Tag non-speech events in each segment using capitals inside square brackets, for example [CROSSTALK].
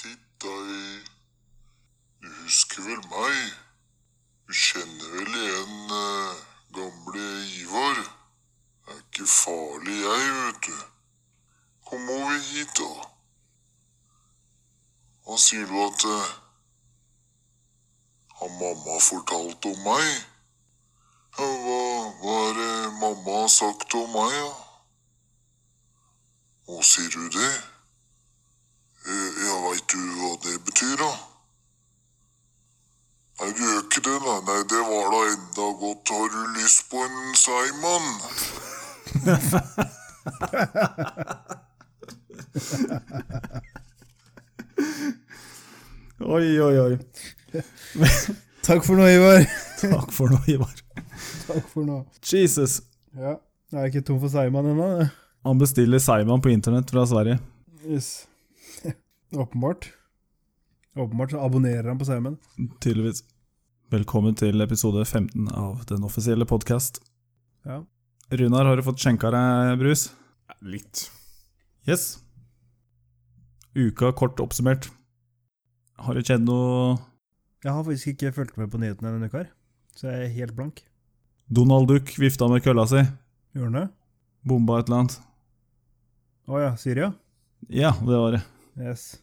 titta deg. Du husker vel meg? Du kjenner vel igjen eh, gamle Ivar? Det er ikke farlig, jeg, vet du. Kom over hit, da. Hva sier du at eh, Har mamma fortalt om meg? Ja, hva, hva er det mamma har sagt om meg, da? Å, sier du det? Eh, Ja, veit du hva det betyr, da? Nei, du gjør ikke det, da. Nei, det var da enda godt. Har du lyst seigmann? Oi, oi, oi. Takk for nå, Ivar. Takk for nå, Ivar. Takk for nå. Jesus. Ja, jeg er ikke tom for Simon ennå. Han bestiller Seiman på internett fra Sverige. Yes. Åpenbart. Åpenbart så abonnerer han på Simon. Tydeligvis. Velkommen til episode 15 av den offisielle podkast. Ja. Runar, har du fått skjenka deg brus? Litt. Yes. Uka kort oppsummert. Har det skjedd noe Jeg har faktisk ikke fulgt med på nyhetene denne uka, her, så jeg er helt blank. Donald Duck vifta med kølla si. Gjorde han det? Bomba et eller annet. Å ja, Syria? Ja, det var det. Yes.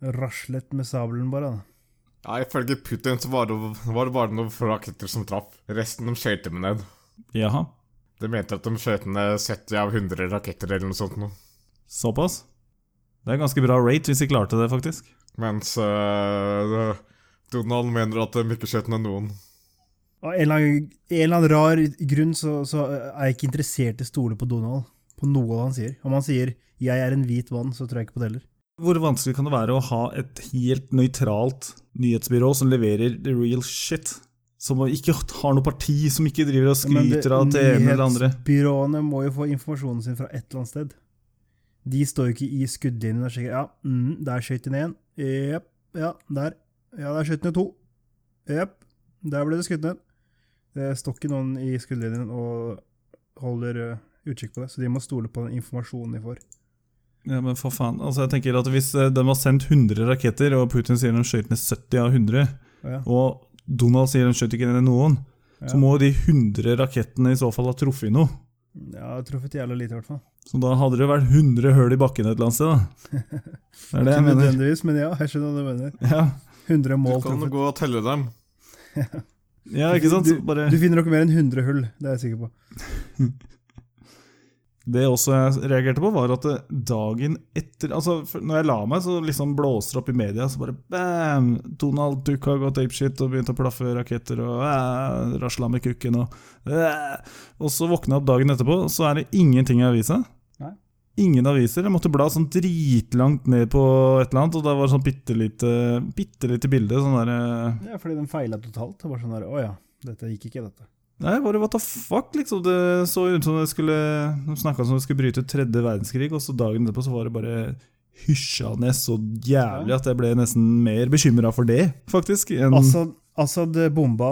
Raslet med sabelen, bare. da. Ja, Ifølge Putin så var det, var det bare noen få raketter som traff. Resten de skjelte med ned. Jaha. De mente at de skjøt ned 70 av 100 raketter eller noe sånt. Nå. Såpass? Det er ganske bra rate hvis de klarte det, faktisk. Mens uh, Donald mener at de ikke skjøt ned noen. Av en en eller annen rar grunn så, så er jeg ikke interessert i å stole på Donald. På noe han sier. Om han sier 'jeg er en hvit vann', så tror jeg ikke på det heller. Hvor vanskelig kan det være å ha et helt nøytralt nyhetsbyrå som leverer the real shit? Som ikke har noe parti, som ikke driver og skryter av det ene eller andre. Nyhetsbyråene må jo få informasjonen sin fra et eller annet sted. De står jo ikke i skuddlinjen og sjekker Ja, mm, der skjøt de én. en. Jepp. Ja, der. Ja, der skjøt de to. Jepp. Der ble det skutt ned. Det står ikke noen i skuddlinjen og holder uh, utkikk på det, så de må stole på den informasjonen de får. Ja, men for faen. Altså, jeg tenker at Hvis eh, de har sendt 100 raketter, og Putin sier de skjøt ned 70 av 100, Ja, og Donald sier de skjøt ikke ned noen, ja. så må de 100 rakettene i så fall ha truffet noe. ja truffet jævlig lite, i hvert fall. Så da hadde det vært 100 hull i bakken et eller annet sted, da. Det [LAUGHS] er det jeg Ikke mener. nødvendigvis, men ja, jeg skjønner hva du mener. Ja, 100 Du kan truffet. gå og telle dem. [LAUGHS] ja ikke sant? Du, Bare... du finner nok mer enn 100 hull, det er jeg sikker på. [LAUGHS] Det også jeg reagerte på, var at dagen etter Altså, når jeg la meg, så liksom blåser det opp i media, så bare bam! Donald Duck har gått apeshit og begynt å plaffe raketter og uh, rasla med kukken og øh. Og så våkna jeg opp dagen etterpå, så er det ingenting i avisa. Ingen aviser. Jeg måtte bla sånn dritlangt ned på et eller annet, og det var sånn bitte lite, bitte lite bilde. Sånn derre Ja, fordi den feila totalt. Det var sånn der, Å ja, dette gikk ikke, dette. Nei, bare what the fuck, liksom. Det så ut som det skulle De snakka som det skulle bryte ut tredje verdenskrig, og så dagen etterpå så var det bare hysja ned så jævlig at jeg ble nesten mer bekymra for det, faktisk. Assad, Assad bomba,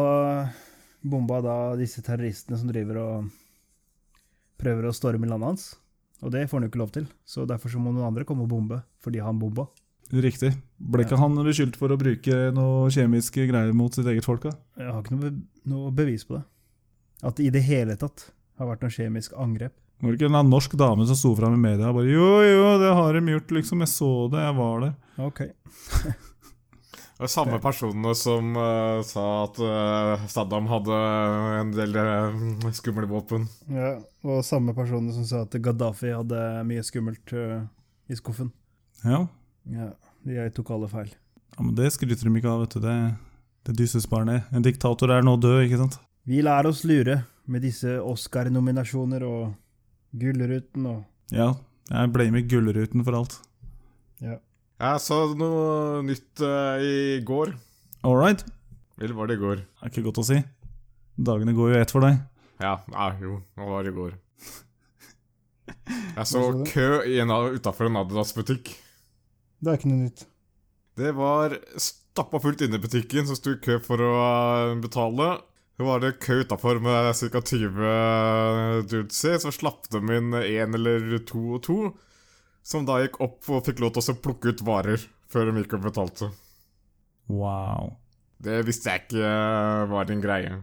bomba da disse terroristene som driver og prøver å storme landet hans. Og det får han jo ikke lov til, så derfor så må noen andre komme og bombe fordi han bomba. Riktig. Ble ikke han beskyldt for å bruke noe kjemiske greier mot sitt eget folk, da? Jeg har ikke noe, be noe bevis på det. At det i det hele tatt har vært noe kjemisk angrep. Var det ikke en norsk dame som sto fram i media og bare Jo, jo, det har de gjort, liksom. Jeg så det, jeg var der. Ok. [LAUGHS] Det var samme personene som uh, sa at uh, Saddam hadde en del uh, skumle våpen. Ja, og samme personene som sa at Gaddafi hadde mye skummelt i skuffen. Ja. Ja, jeg tok alle feil. ja, men det skryter de ikke av, vet du. Det, det dysses bare ned. En diktator er nå død, ikke sant? Vi lar oss lure med disse Oscar-nominasjoner og Gullruten og Ja, jeg blamer Gullruten for alt. Ja. Jeg sa noe nytt uh, i går. All right. Eller var det i går? Det er ikke godt å si. Dagene går jo ett for deg. Ja, ja jo, det var i går. [LAUGHS] Jeg så kø utafor en Adidas-butikk. Det er ikke noe nytt. Det var stappa fullt inne i butikken, som sto i kø for å øh, betale. Så var det kø utafor med ca. 20 dudes så slapp de inn én eller to og to. Som da gikk opp og fikk lov til å plukke ut varer før de gikk og betalte. Wow. Det visste jeg ikke eh, var en greie.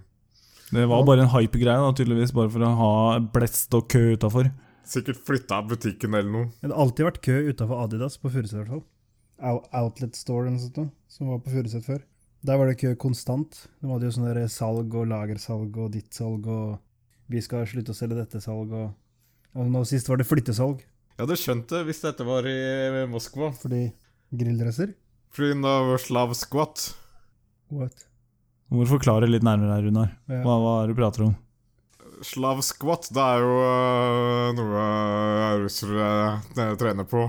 Det var bare en hype-greie, tydeligvis, bare for å ha blest og kø utafor. Sikkert flytta butikken eller noe. Det har alltid vært kø utafor Adidas på Furuset, i hvert fall. Outlet Store eller noe sånt, som var på Furuset før. Der var det ikke konstant. De hadde jo sånn salg og lagersalg og ditt salg og vi skal slutte å selge dette salg og Og nå sist var det flyttesalg Jeg hadde skjønt det hvis dette var i Moskva. fordi grilldresser. Fordi nå Slav Squat What? Du Må forklare litt nærmere her, Runar. Ja. Hva, hva er det du prater om? Slav Squat, det er jo øh, noe russere øh, trener på.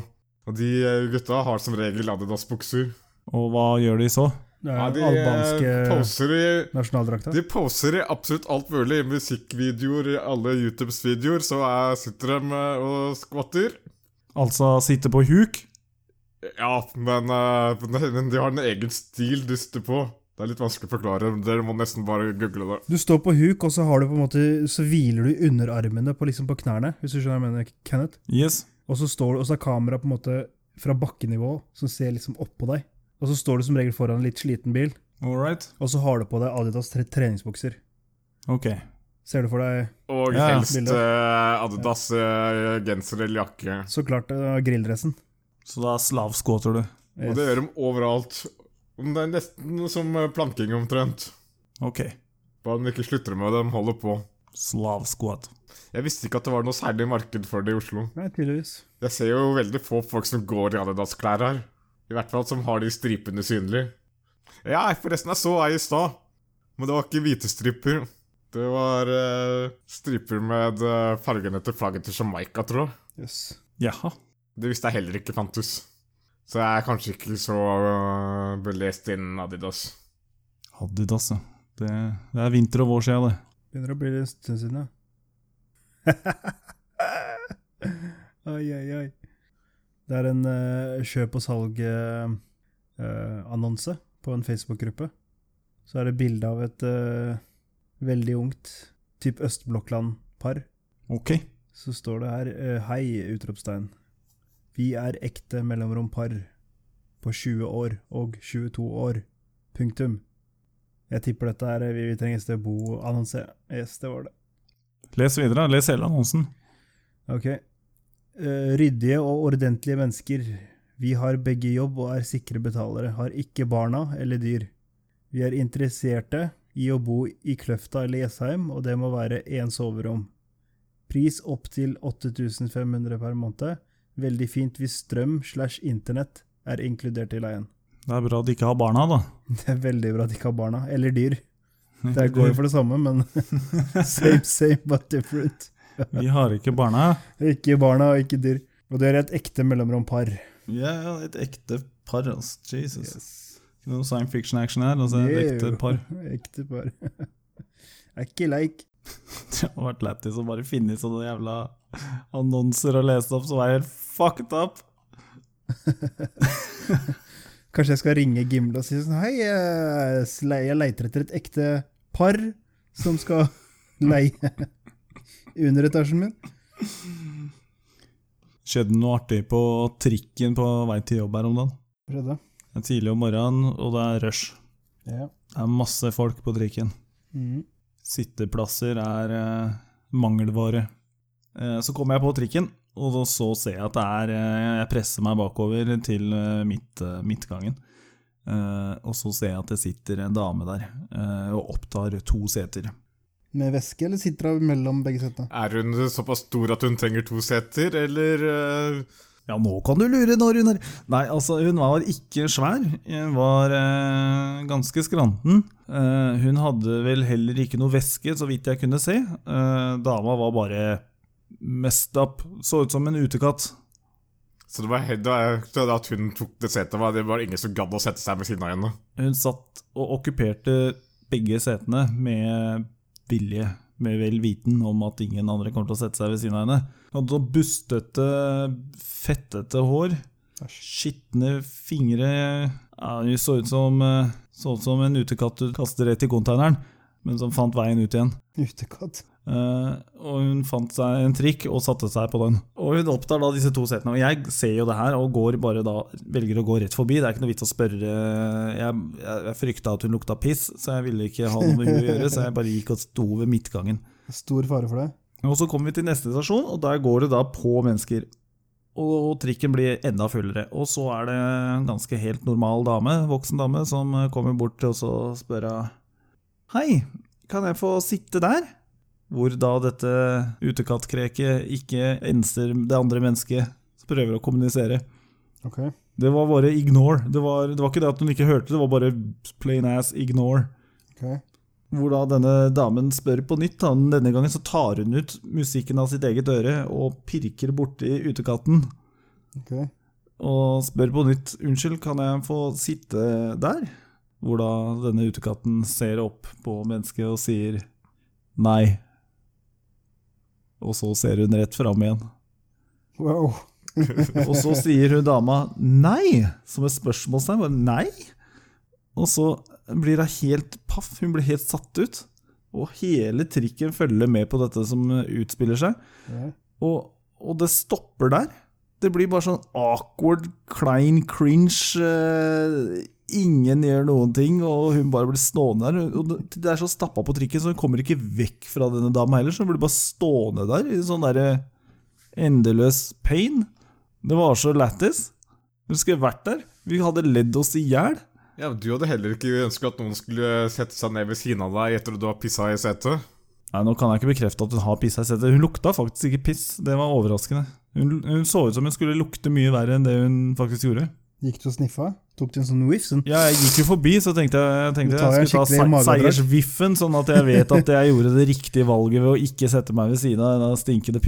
Og de øh, gutta har som regel Adidas-bukser. Og hva gjør de så? Det Ja, er de ja, albanske poser i nasjonaldrakta. De poser i absolutt alt mulig. I musikkvideoer, i alle YouTubes videoer, så er, sitter de øh, og skvatter. Altså sitte på huk? Ja, men, øh, men de har en egen stil de sitter på. Det er litt vanskelig å forklare. Dere må nesten bare google det. Du står på huk, og så har du på en måte Så hviler du underarmene på, liksom på knærne, hvis du skjønner hva jeg mener, Kenneth. Yes. Og så står du, og så er kameraet på en måte fra bakkenivå, som ser liksom oppå deg. Og så står du som regel foran en litt sliten bil, Alright. og så har du på deg Adidas tre treningsbukser. Ok. Ser du for deg Og Ja, ja. helst Bildet. Adidas øh, genser eller jakke. så klart uh, grilldressen. Så da slavskåter du. Og det gjør de overalt. Det er nesten som øh, planking omtrent. Ok. Bare de ikke slutter med det, de holder på. Slavskåt. Jeg visste ikke at det var noe særlig marked for det i Oslo. Nei, tydeligvis. Jeg ser jo veldig få folk som går i Adidas-klær her. I hvert fall som har de stripene synlig. Ja, forresten, jeg så ei i stad. Men det var ikke hvite striper. Det var uh, striper med uh, fargene til flagget til Jamaica, tror jeg. Yes. Jaha. Det visste jeg heller ikke fantes. Så jeg er kanskje ikke så uh, belest innen Adidas. Adidas, ja. Det, det er vinter og vår siden, det. Begynner å bli en stund siden, ja. [LAUGHS] oi, oi, oi. Det er en uh, kjøp og salg-annonse på en Facebook-gruppe. Så er det bilde av et uh, veldig ungt, typ Østblokkland-par. Ok. Så står det her eh, Hei, utropstegn. Vi er ekte mellomrom-par på 20 år og 22 år. Punktum. Jeg tipper dette er Vi, vi trenger et sted å bo-annonse. Yes, det var det. Les videre. Les hele annonsen. Ok. Eh, ryddige og ordentlige mennesker. Vi har begge jobb og er sikre betalere. Har ikke barna eller dyr. Vi er interesserte i å bo i Kløfta eller Jessheim, og det må være én soverom. Pris opptil 8500 per måned. Veldig fint hvis strøm slash internett er inkludert i leien. Det er bra at de ikke har barna, da. [LAUGHS] Det er veldig bra at de ikke har barna, eller dyr. [LAUGHS] Det går jo for det samme, men [LAUGHS] same, same, but different. [LAUGHS] Vi har ikke barna. Ikke barna og ikke dyr. Og du er et ekte mellomrom par. Ja, et ekte par, altså. Jesus. Ikke noe science fiction-action her. Altså, et ekte par. [LAUGHS] Ekte par. [LAUGHS] er ikke leik. Det har vært lættis å bare finne sånne jævla annonser og lese opp som er helt fucked up. Kanskje jeg skal ringe Gimle og si sånn Hei, jeg leiter etter et ekte par som skal leie underetasjen min. Skjedde noe artig på trikken på vei til jobb her om dagen. Skjedde? Det er tidlig om morgenen, og det er rush. Ja. Det er masse folk på trikken. Mm. Sitteplasser er eh, mangelvare. Eh, så kommer jeg på trikken, og så ser jeg at det er eh, Jeg presser meg bakover til eh, midt, eh, midtgangen. Eh, og så ser jeg at det sitter en dame der eh, og opptar to seter. Med veske, eller sitter hun mellom begge setene? Er hun såpass stor at hun trenger to seter, eller uh... Ja, nå kan du lure når hun er Nei, altså, hun var ikke svær. Hun var uh, ganske skranten. Uh, hun hadde vel heller ikke noe væske, så vidt jeg kunne se. Eh, dama var bare messed up. Så ut som en utekatt. Så det var helt det at hun tok det setet, var det var ingen som gadd å sette seg ved siden av henne. Hun satt og okkuperte begge setene med vilje, med vel viten om at ingen andre kommer til å sette seg ved siden av henne. Hun hadde sånn bustete, fettete hår, skitne fingre ja, Hun så ut som, eh, så ut som en utekatt du kaster rett i konteineren, men som fant veien ut igjen. Utekatt. Eh, og hun fant seg en trikk og satte seg på den. Og hun opptar da disse to setene. Og jeg ser jo det her og går bare da velger å gå rett forbi. Det er ikke noe vits å spørre. Jeg, jeg, jeg frykta at hun lukta piss, så jeg ville ikke ha noe med henne å gjøre. Så jeg bare gikk og sto ved midtgangen. Stor fare for det. Og så kommer vi til neste stasjon, og der går det da på mennesker. Og trikken blir enda fullere. Og så er det en ganske helt normal dame, voksen dame, som kommer bort til så og spør henne Hei, kan jeg få sitte der? Hvor da dette utekattkreket ikke enser det andre mennesket som prøver å kommunisere. Okay. Det var bare ignore. Det var, det var ikke det at hun ikke hørte, det var bare plain ass ignore. Okay. Hvor da denne damen spør på nytt. Da. Denne gangen så tar hun ut musikken av sitt eget øre og pirker borti utekatten. Okay. Og spør på nytt Unnskyld, kan jeg få sitte der? Hvor da denne utekatten ser opp på mennesket og sier nei. Og så ser hun rett fram igjen. Wow. [LAUGHS] Og så sier hun dama nei, som et spørsmålstegn. Nei? Og så blir hun helt paff, hun blir helt satt ut. Og hele trikken følger med på dette som utspiller seg. Ja. Og, og det stopper der. Det blir bare sånn awkward, klein cringe. Eh, ingen gjør noen ting, og hun bare blir stående der. Og det- det er så stappa på trikken, så hun kommer ikke vekk fra denne dama heller. Så hun blir bare stående der i sånn derre endeløs pain. Det var så lættis. Hun skulle vært der. Vi hadde ledd oss i hjel. Ja, men Du hadde heller ikke ønsket at noen skulle sette seg ned ved siden av deg etter at du har pissa i setet? Nei, Nå kan jeg ikke bekrefte at hun har pissa i setet. Hun lukta faktisk ikke piss. Det var overraskende. Hun, hun så ut som hun skulle lukte mye verre enn det hun faktisk gjorde. Gikk du og sniffa? Tok du en sånn whiff? Sånn. Ja, jeg gikk jo forbi, så tenkte jeg, tenkte jeg skulle ta seiersviffen, sånn at jeg vet at jeg gjorde det riktige valget ved å ikke sette meg ved siden av den stinkende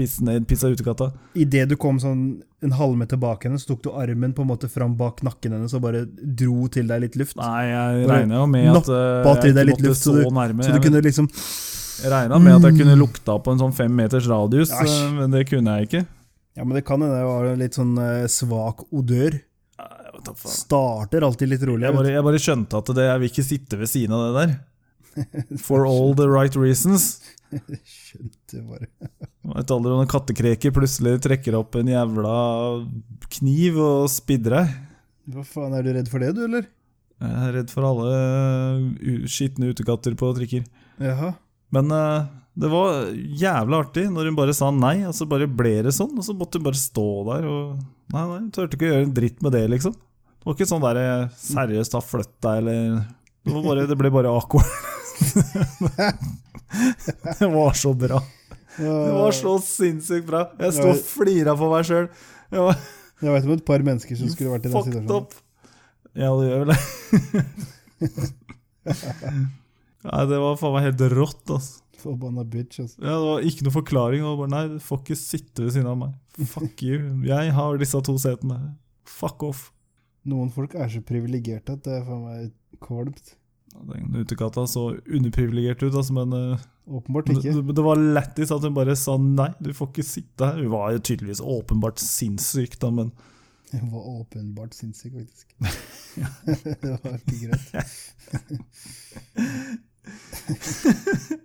pissa utekatta. Idet du kom sånn en halvmeter bak henne, så tok du armen på en måte fram bak nakken hennes og bare dro til deg litt luft. Nei, jeg regner jo med at eh, jeg ikke måtte luft, så så nærme. Så du kunne liksom jeg regna med at jeg kunne lukta på en sånn fem meters radius, Æsj. eh, men det kunne jeg ikke. Ja, men det kan hende det var litt sånn eh, svak odør. Da faen. Starter alltid litt rolig. Jeg bare, jeg bare skjønte at det, jeg vil ikke sitte ved siden av det der. For all the right reasons. [LAUGHS] Skjønte bare. Vet aldri om en kattekreker plutselig trekker opp en jævla kniv og spidder deg. Hva faen, er du redd for det, du, eller? Jeg er redd for alle uh, skitne utekatter på trikker. Jaha. Men uh, det var jævla artig når hun bare sa nei, og så bare ble det sånn. Og så måtte hun bare stå der og Nei, nei, turte ikke å gjøre en dritt med det, liksom. Det var ikke sånn der eh, seriøst ha flytt deg, eller det, bare, det ble bare awkward. [LAUGHS] det var så bra. Det var så sinnssykt bra. Jeg sto og flira for meg sjøl. Jeg vet om et par mennesker som skulle vært i den situasjonen. up. Ja, det gjør vel det. [LAUGHS] Nei, det var faen meg helt rått, altså. Forbanna bitch, altså. Ja, det var ikke noe forklaring. Bare, nei, du får ikke sitte ved siden av meg. Fuck you. Jeg har disse to setene. Fuck off. Noen folk er så privilegerte at det er faen meg kvalmt. Den utekatta så underprivilegert ut, altså, men eh, Åpenbart ikke. det var lættis at hun bare sa nei, du får ikke sitte her. Hun var tydeligvis åpenbart sinnssyk, da, men Hun var åpenbart sinnssyk, faktisk. [LAUGHS] det var ikke greit. [LAUGHS]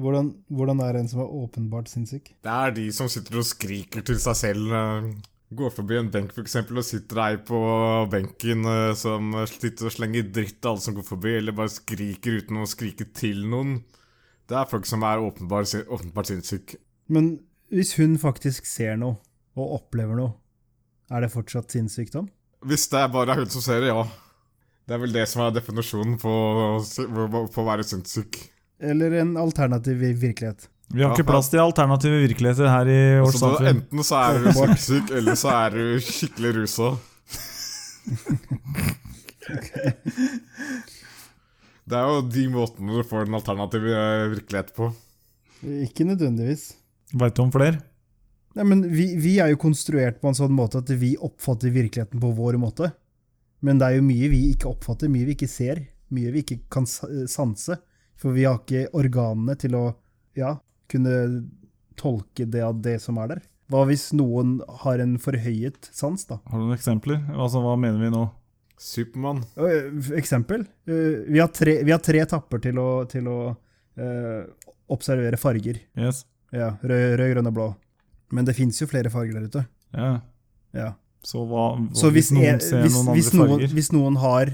hvordan, hvordan er en som er åpenbart sinnssyk? Det er de som sitter og skriker til seg selv. eh, Går forbi en benk for eksempel, og sitter ei på benken eh, som sitter og slenger dritt til alle som går forbi, eller bare skriker uten å skrike til noen. Det er folk som er åpenbart, åpenbart sinnssyke. Men hvis hun faktisk ser noe, og opplever noe, er det fortsatt sinnssykdom? Hvis det er bare hun som ser det, ja. Det er vel det som er definisjonen på, på å være sinnssyk. Eller en alternativ virkelighet? Vi har Ja, ikke plass til alternative virkeligheter her i vårt Altså, samfunn. enten så er du [LAUGHS] sinnssyk, eller så er du skikkelig rusa. [LAUGHS] Det er jo de måtene du får en alternativ eh, virkelighet på. Ikke nødvendigvis. Veit du om flere? Nei, men vi, vi er jo konstruert på en sånn måte at vi oppfatter virkeligheten på vår måte. Men det er jo mye vi ikke oppfatter, mye vi ikke ser, mye vi ikke kan sanse. For vi har ikke organene til å ja, kunne tolke det av det som er der. Hva hvis noen har en forhøyet sans, da? Har du noen eksempler? Altså, hva mener vi nå? Supermann. Eksempel. øh, Vi har tre, vi har tre tapper til å, til å øh, observere farger. Yes. Ja, rød, rød, grønn og blå. Men det fins jo flere farger der ute. Ja. Ja. Så hva Så hvis, noen ser hvis, noen andre hvis, noen, farger hvis noen har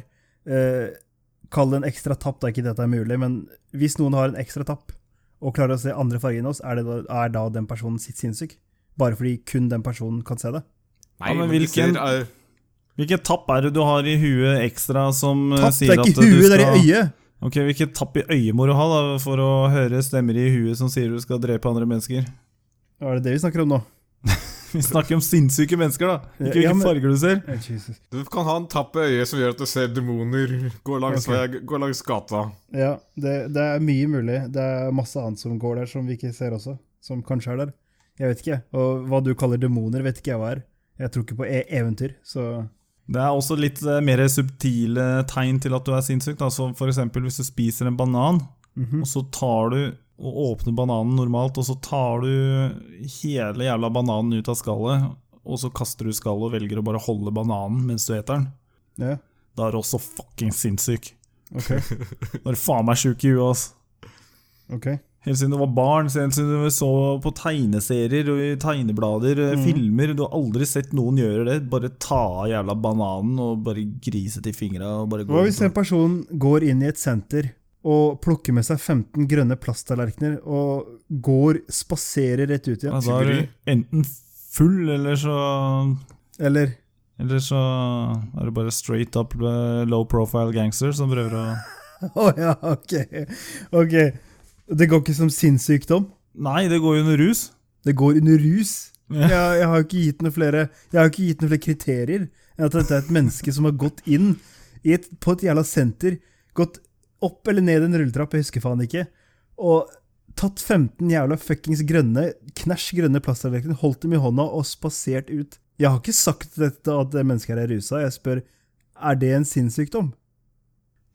eh, Kall det en ekstra tapp, da ikke dette er mulig, men hvis noen har en ekstra tapp og klarer å se andre farger enn oss, er, det da, er da den personen sitt sinnssyk? Bare fordi kun den personen kan se det? Nei, Ja, men hvilken- ser, Hvilken tapp er det du har i huet ekstra som eh, Tapp, det sier er ikke du huet, det er i øyet! Ok, Hvilket tapp i øyet må du ha da, for å høre stemmer i huet som sier du skal drepe andre mennesker? Er det det vi snakker om nå? [LAUGHS] Vi snakker om sinnssyke mennesker, da. Ikke Ja, hvilke men- farger du ser. Jesus. Du kan ha en tapp i øyet som gjør at du ser demoner gå langs, okay. gå langs gata. Ja, det, det er mye mulig. Det er masse annet som går der som vi ikke ser også, som kanskje er der. Jeg vet ikke. Og hva du kaller demoner, vet ikke jeg hva er. Jeg tror ikke på e eventyr, så Det er også litt eh, mer subtile tegn til at du er sinnssyk. Da. Så for eksempel hvis du spiser en banan, mhm. og så tar du og åpner bananen normalt, og så tar du hele jævla bananen ut av skallet, og så kaster du skallet og velger å bare holde bananen mens du eter den. Ja, Da er du også fucking sinnssyk. Okay. [LAUGHS] Da er du faen meg sjuk i huet, ass. ok. Helt siden du var barn, helt siden du så på tegneserier og i tegneblader, Mhm. filmer. Du har aldri sett noen gjøre det. Bare ta av jævla bananen og bare grise til fingra Hva hvis en person går inn i et senter og plukker med seg 15 grønne plasttallerkener og går, spaserer rett ut igjen. ja? Da er du enten full, eller så Eller Eller så er det bare straight up low profile gangster som prøver å [LAUGHS] Å ja, ok. Ok. Det går ikke som sinnssykdom? Nei, det går under rus. Det går under rus? Ja. Jeg, jeg har jo ikke gitt noen flere Jeg har ikke gitt noen flere kriterier enn at dette er et menneske som har gått inn i et, på et jævla senter, gått opp eller ned en rulletrapp, jeg husker faen ikke, og tatt 15 jævla fuckings grønne, knæsj grønne plasttallerkener, holdt dem i hånda og spasert ut. Jeg har ikke sagt dette at mennesket her er rusa, jeg spør er det en sinnssykdom?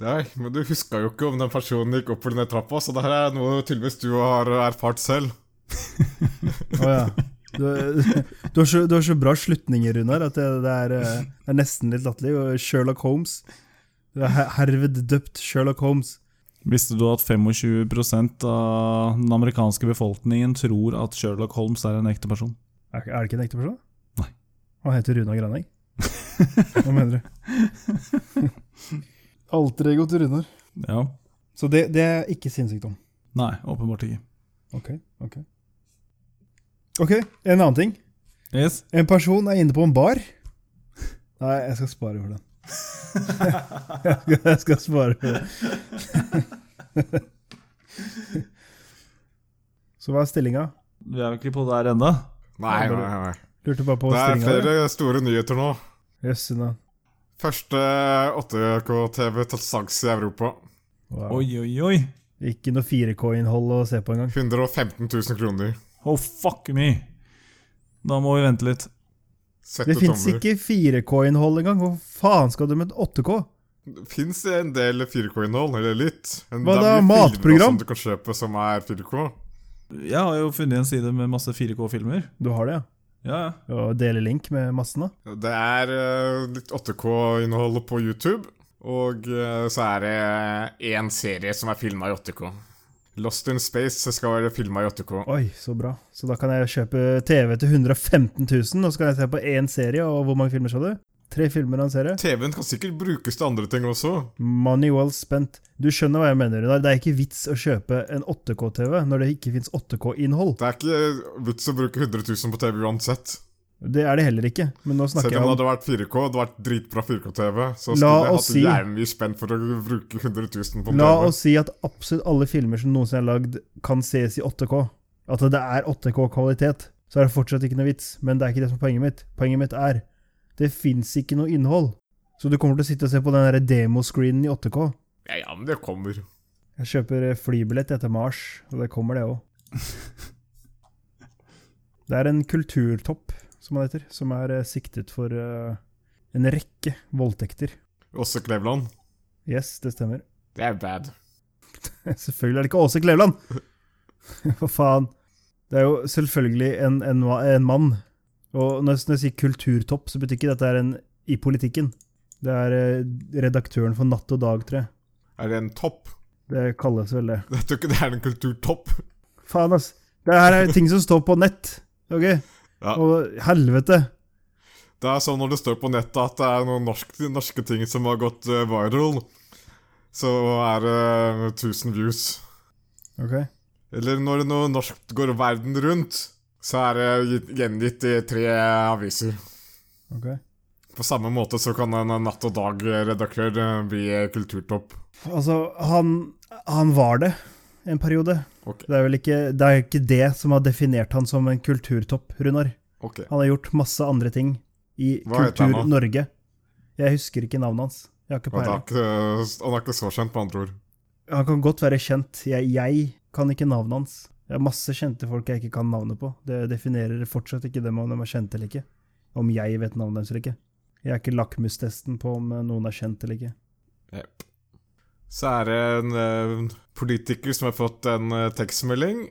Nei, men du huska jo ikke om den personen gikk opp eller ned trappa, så det her er noe tydeligvis du har erfart selv. [LAUGHS] Å ja. Du, [LAUGHS] du, har så, du har så bra slutninger, Runar, at det, det, er, eh, det er nesten litt latterlig. Sherlock Holmes. Er herved døpt Sherlock Holmes. Visste du at 25% av den amerikanske befolkningen tror at Sherlock Holmes er en ekte person? Er, er det ikke en ekte person? Nei. Han heter Runa Graneng. Hva mener du? [LAUGHS] Alter ego til Runar. Ja. Så det, det er ikke sinnssykdom. Nei, åpenbart ikke. Ok, ok. Ok, en annen ting. Yes. En person er inne på en bar. Nei, jeg skal spare for den. Jeg, skal, svare på det. Så hva er stillinga? Vi er jo ikke på der enda. Nei, nei, nei. Lurte bare på Det er flere flere store nyheter nå. Jøsse navn. Første 8K-TV til salgs i Europa. Wow. Oi, oi, oi. Ikke noe 4K-innhold å se på engang. 115 000 kroner. Oh, fuck me. Da må vi vente litt. Sette Det fins ikke 4K-innhold engang. Hvor faen skal du med 8K? Det fins en del 4K-innhold, eller litt. Men Hva det da, er matprogram? Som du kan kjøpe som er 4K. Jeg har jo funnet en side med masse 4K-filmer. Du har det, ja? Ja, ja. Og dele link med massen, da? Det er uh, litt 8K-innhold på YouTube. Og uh, så er det én serie som er filma i 8K. Lost in Space skal være filma i 8K. Oi, så bra. Så da kan jeg kjøpe TV til 115 000, og så kan jeg se på én serie, og hvor mange filmer sa du? Tre filmer av en serie? TV-en kan sikkert brukes til andre ting også. Money well spent. Du skjønner hva jeg mener, Runar. Det er ikke vits å kjøpe en 8K-TV når det ikke fins 8K-innhold. Det er ikke vits å bruke 100 000 på TV uansett. Det er det heller ikke. Men nå snakker Selv om det hadde vært 4K, det hadde vært dritbra 4K-TV, så skulle jeg hatt si- mye spenn for å bruke 100 000 på TV. La oss si at absolutt alle filmer som noensinne er lagd, kan ses i 8K. At det er 8K-kvalitet. Så er det fortsatt ikke noe vits. Men det er ikke det som er poenget mitt. Poenget mitt er det fins ikke noe innhold. Så du kommer til å sitte og se på den demoscreenen i 8K. Ja, ja, men det kommer. Jeg kjøper eh, flybillett etter Mars, og det kommer, det òg. [LAUGHS] Det er en kulturtopp, som han heter, som er eh, siktet for eh, en rekke voldtekter. Åse Klevland. Yes, det stemmer. Det er bad. [LAUGHS] Selvfølgelig er det ikke Åse Kleveland! [LAUGHS] Hva faen? Det er jo selvfølgelig en, en, en mann. Og når jeg, når jeg sier kulturtopp, så betyr ikke dette er en i politikken. Det er eh, redaktøren for Natt og Dag, tror jeg. Er det en topp? Det kalles vel det. Jeg tror ikke det er en kulturtopp. Faen, ass. Det her er ting som står på nett. Ok? Ja. Og helvete. Det er sånn når det står på nettet at det er noen norske, norske ting som har gått eh, viral, så er det eh, 1000 views. Ok. Eller når noe norsk går verden rundt, så er det gitt- gjengitt i tre aviser. ok. På samme måte så kan en Natt og Dag-redaktør eh, bli kulturtopp. Altså, han, han var det en periode. Ok. Det er vel ikke det, ikke det som har definert han som en kulturtopp, Runar. Okay. Han har gjort masse andre ting i han? Kultur-Norge. Jeg husker ikke navnet hans. Jeg har ikke Han er peiling. ikke, han er ikke så kjent, med andre ord. Han kan godt være kjent. Jeg, jeg kan ikke navnet hans. Det er masse kjente folk jeg ikke kan navnet på. Det definerer fortsatt ikke dem om de er kjente eller ikke. Om jeg vet navnet deres eller ikke. Jeg er ikke lakmustesten på om noen er kjent eller ikke. Jep. Så er det en uh, politiker som har fått en uh, tekstmelding.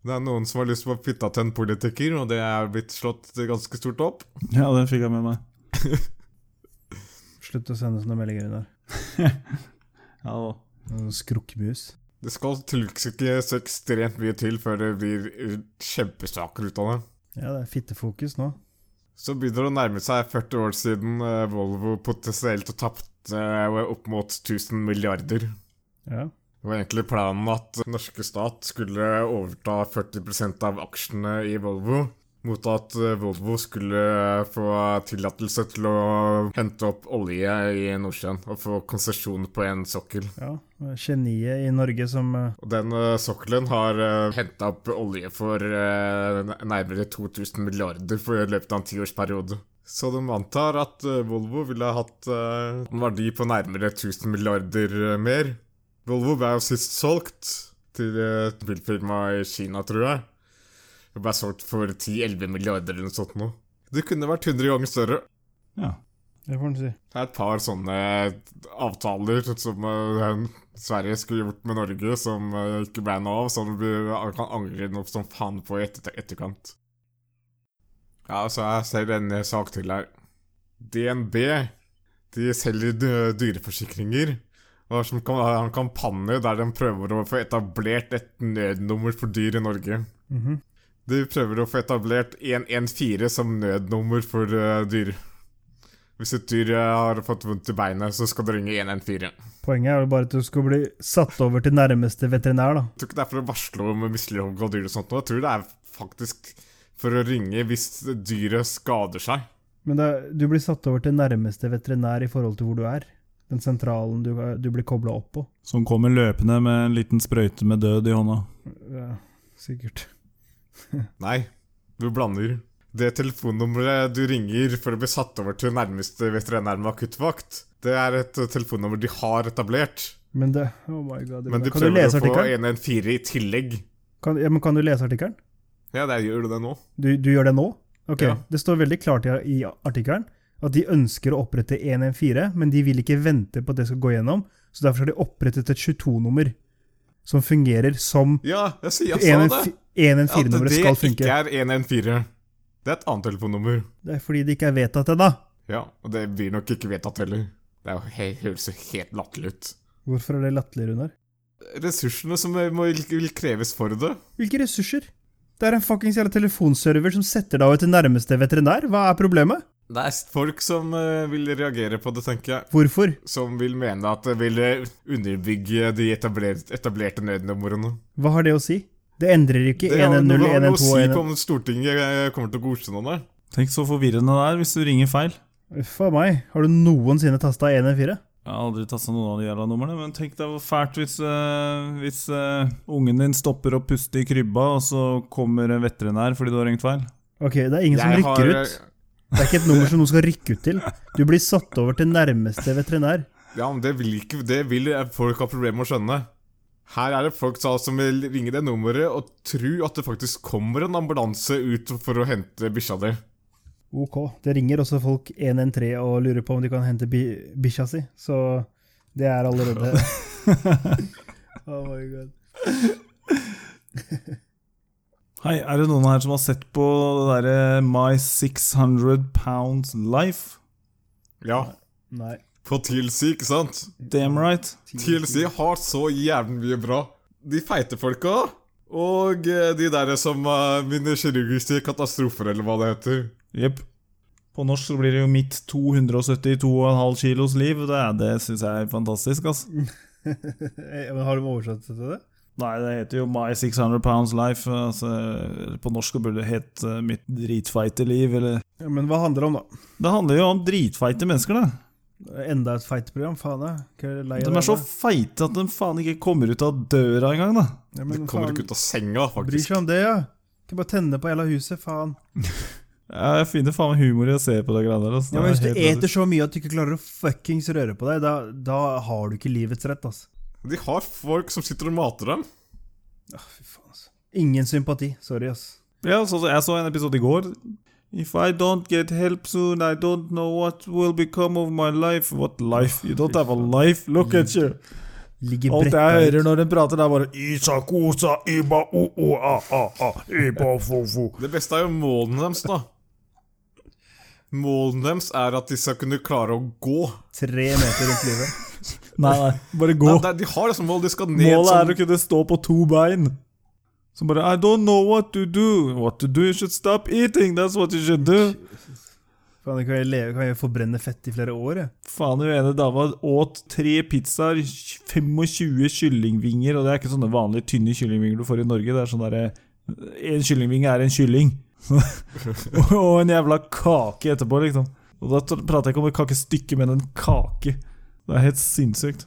Det er noen som har lyst til å flytte til en politiker, og det er blitt slått ganske stort opp. Ja, det fikk jeg med meg. [LAUGHS] Slutt å sende sånne meldinger inn der. [LAUGHS] Ja, da. Skrukkmus. Det skal tydeligvis ikke så ekstremt mye til før det blir kjempesaker ut av det. Ja, det er fittefokus nå. Så begynner det å nærme seg 40 år siden eh, Volvo potensielt tapte eh, opp mot 1000 milliarder. Ja. Det var egentlig planen at norske stat skulle overta 40% av aksjene i Volvo, mot at eh, Volvo skulle få tillatelse til å hente opp olje i Nordsjøen og få konsesjon på en sokkel. ja. Geniet i Norge som eh, Og den eh, sokkelen har henta opp olje for eh, nærmere 2000 milliarder for i løpet av en tiårsperiode. Så de antar at eh, Volvo ville ha hatt eh, en verdi på nærmere 1000 milliarder eh, mer. Volvo ble jo sist solgt til et bilfirma i Kina, tror jeg. Det ble solgt for 10-11 milliarder eller noe sånt noe. Det kunne vært 100 ganger større. Ja. Det får en si. Det er et par sånne avtaler som Sverige skulle gjort med Norge, som ikke ble noe av, som vi kan angre noe som faen på i etter etterkant. Ja, så jeg ser en eh, sak til her. DNB de selger dyreforsikringer. Og har som en kampanje der de prøver å få etablert et nødnummer for dyr i Norge. Mhm. De prøver å få etablert 114 som nødnummer for uh, dyr. Hvis et dyr eh, har fått vondt i beinet, så skal du ringe 114. Poenget er jo bare at du skal bli satt over til nærmeste veterinær, da. Jeg tror ikke det er for å varsle om mislighold av dyr og sånt. Jeg tror det er faktisk for å ringe hvis dyret skader seg. Men er- du blir satt over til nærmeste veterinær i forhold til hvor du er. Den sentralen du, du blir kobla opp på. Som kommer løpende med en liten sprøyte med død i hånda. Ja, sikkert. [LAUGHS] Nei, du blander. Det telefonnummeret du ringer for å bli satt over til nærmeste veterinær med akuttvakt, det er et telefonnummer de har etablert. Men det Oh my god. Men de du prøver å få artikkelen? 114 i tillegg. Kan, ja, men kan du lese artikkelen? Ja, det gjør du det nå. Du, du gjør det nå? Ok, Ja. Det står veldig klart i, i artikkelen at de ønsker å opprette 114, men de vil ikke vente på at det skal gå gjennom, så derfor har de opprettet et 22-nummer som fungerer som Ja, jeg, sier, jeg sa det. 114-nummeret skal funke. At det ikke er 114. Det er et annet telefonnummer. Det er fordi det ikke er vedtatt ennå. Ja, og det blir nok ikke vedtatt heller. Det jo høres jo helt latterlig ut. Hvorfor er det latterlig, Runar? Ressursene som må, vil kreves for det. Hvilke ressurser? Det er en fuckings jævla telefonserver som setter deg over til nærmeste veterinær. Hva er problemet? Det er folk som eh, vil reagere på det, tenker jeg. Hvorfor? Som vil mene at det vil eh, underbygge de etablerte, etablerte nødnumrene. Hva har det å si? Det endrer ikke Det har 110, noe, har noe å si på om Stortinget eh, kommer til å godkjenne det. Tenk så forvirrende det er hvis du ringer feil. Uff a meg. Har du noensinne tasta 114? Jeg har aldri tasta noen av de jævla numrene, men tenk deg hvor fælt hvis, uh, hvis uh, ungen din stopper å puste i krybba, og så kommer en veterinær fordi du har ringt feil. Ok, det er ingen som rykker har, ut. Det er ikke et nummer som noen skal rykke ut til. Du blir satt over til nærmeste veterinær. Ja, men det vil, ikke, det vil folk ha problemer med å skjønne. Her er det folk som vil ringe det nummeret og tro at det faktisk kommer en ambulanse ut for å hente bikkja di. Ok. Det ringer også folk 113 og lurer på om de kan hente bi bikkja si, så det er allerede [LAUGHS] [LAUGHS] Oh my god. [LAUGHS] Hei, er det noen her som har sett på det derre My 600 Pounds Life? Ja, Nei. på TLC, ikke sant? Damn right. TLC har så jævlig mye bra. De feite folka, og eh, de der som uh, kirurgisk kirurgiske katastrofer, eller hva det heter. Jepp. På norsk så blir det jo mitt 272,5 kilos liv. Det, det syns jeg er fantastisk, ass. Eh, [LAUGHS] men Har de oversatt det til det? Nei, det heter jo My 600 Pounds Life. Altså, på norsk burde det hett Mitt dritfeite liv, eller Ja, men hva handler det om, da? Det handler jo om dritfeite mennesker, da. Enda et feiteprogram? Faen, jeg. Er De det, er så feite at de faen ikke kommer ut av døra engang, da. ja, De kommer faen, ikke ut av senga, faktisk. Bryr seg om det, ja. Kan bare tenne på hele huset, faen. [LAUGHS] Ja, Jeg finner faen humor i å se på det greiene der. Altså. Ja, men Hvis du er eter så mye at du ikke klarer å fuckings røre på deg, da, da har du ikke livets rett, altså. De har folk som sitter og mater dem. Åh, fy faen, altså. Ingen sympati. Sorry, ass. Ja, så, så jeg så en episode i går. If I don't get help soon, I don't know what will become of my life. What life? You don't have a life? Look at you. Ligger Alt jeg hører når den prater, det er bare Isakosa, iba, o, o, a, a, a, iba, fo, fo. Det beste er jo målene deres, da. Målene deres er at de skal kunne klare å gå. Tre meter rundt livet. Nei, nei, bare gå. Nei, det- de har liksom mål, de skal ned Målet er å kunne stå på to bein. Som bare I don't know what to do. What to do? You should stop eating. That's what you should do. Faen, jeg kan jeg, leve, kan jeg forbrenne fett i flere år, jeg. Faen, hun ene dama åt tre pizzaer, 25 kyllingvinger, og det er ikke sånne vanlige tynne kyllingvinger du får i Norge. Det er sånn derre En kyllingvinge er en kylling. [LAUGHS] og en jævla kake etterpå, liksom. Og da prater jeg ikke om et kakestykke, men en kake. Det er helt sinnssykt.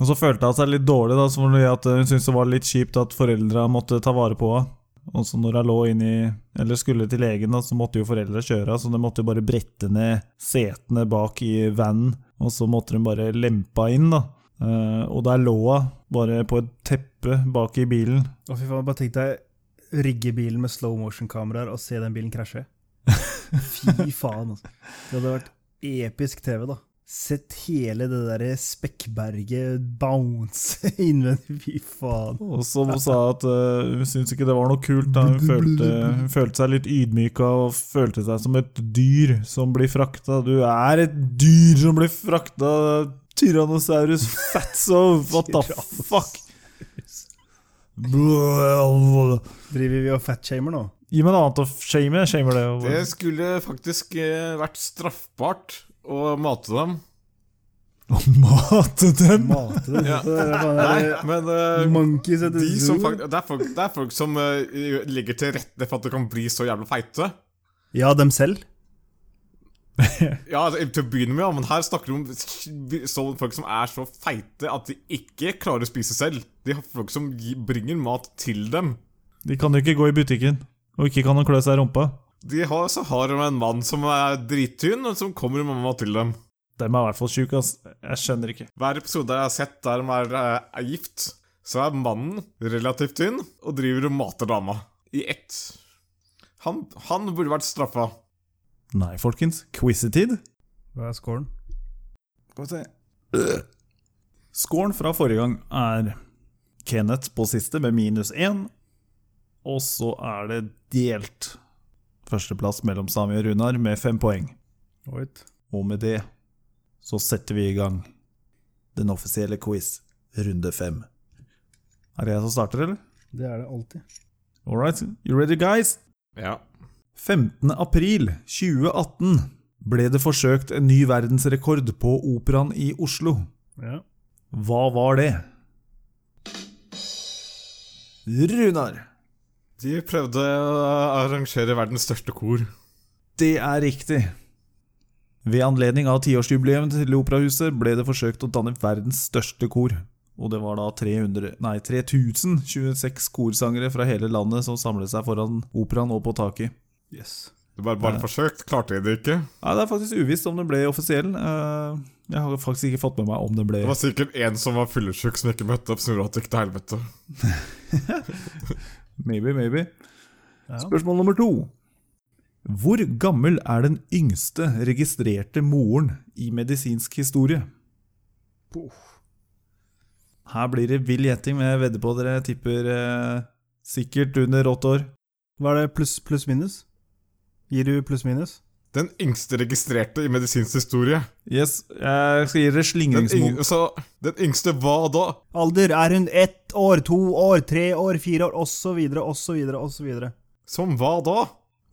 Og så følte hun seg litt dårlig, da, som at hun syntes det var litt kjipt at foreldra måtte ta vare på henne. Og så når hun lå inn i Eller skulle til legen, da, så måtte jo foreldra kjøre, så de måtte jo bare brette ned setene bak i vanen, og så måtte de bare lempa inn, da. Eh, og der lå hun bare på et teppe bak i bilen. Å, fy faen, bare tenk deg rigge bilen med slow motion-kameraer og se den bilen krasje. [LAUGHS] Fy faen, altså. Det hadde vært episk TV, da. Sett hele det derre Spekkberget bounce [LAUGHS] innvendig. Fy faen. Og som hun sa at uh, hun syntes ikke det var noe kult. da Hun følte, hun følte seg litt ydmyka og følte seg som et dyr som blir frakta. Du er et dyr som blir frakta! Tyrannosaurus fatso! What the [LAUGHS] fuck? Driver vi og fatshamer nå? Gi meg noe annet å shame. Shamer det. Det skulle faktisk eh, vært straffbart å mate dem. Å mate dem! Mate dem. Ja. Nei, men uh, Monkeys de det, er folk, det er folk som uh, legger til rette for at det kan bli så jævla feite. Ja, dem selv. [LAUGHS] Ja, altså, til å begynne med, men her snakker vi om folk som er så feite at de ikke klarer å spise selv. De har folk som bringer mat til dem. De kan jo ikke gå i butikken, og ikke kan å klø seg i rumpa. De har, så har de en mann som er drittynn, og som kommer med mat til dem. De er i hvert fall sjuke, ass. Jeg skjønner ikke. Hver episode jeg har sett der de er, eh, er gift, så er mannen relativt tynn og driver og mater dama. I ett. Han, han burde vært straffa. Nei, folkens. Quizetid. Hva er scoren? Skal vi se Scoren fra forrige gang er Kenneth på siste med minus én. Og så er det delt førsteplass mellom Sami og Runar med fem poeng. Right. Og med det så setter vi i gang den offisielle quiz, runde fem. Er det jeg som starter, eller? Det er det alltid. All right, you ready, guys? Ja. 15. april 2018 ble det forsøkt en ny verdensrekord på Operaen i Oslo. Ja. Hva var det? Runar. De prøvde å arrangere verdens største kor. Det er riktig. Ved anledning av tiårsjubileet til Operahuset ble det forsøkt å danne verdens største kor. Og det var da 300, nei, 3026 korsangere fra hele landet som samlet seg foran operaen og på taket. Yes. Det var bare forsøkt, klarte jeg det ikke. Nei, Det er faktisk uvisst om den ble offisiell. Eh, Jeg har faktisk ikke fått med meg om den ble Det var sikkert en som var fyllesyk som ikke møtte opp, som gjorde at det gikk til helvete. [LAUGHS] Maybe, maybe. Ja. Spørsmål nummer to. Hvor gammel er den yngste registrerte moren i medisinsk historie? Her blir det vill gjetting, men jeg vedder på dere tipper eh, sikkert under åtte år. Hva er det pluss pluss minus? Gir du pluss minus? Den yngste registrerte i medisinsk historie. Yes, jeg skal gi dere Den, så, den yngste hva da? Alder er hun ett år, to år, tre år, fire år, osv., osv., osv. Som hva da?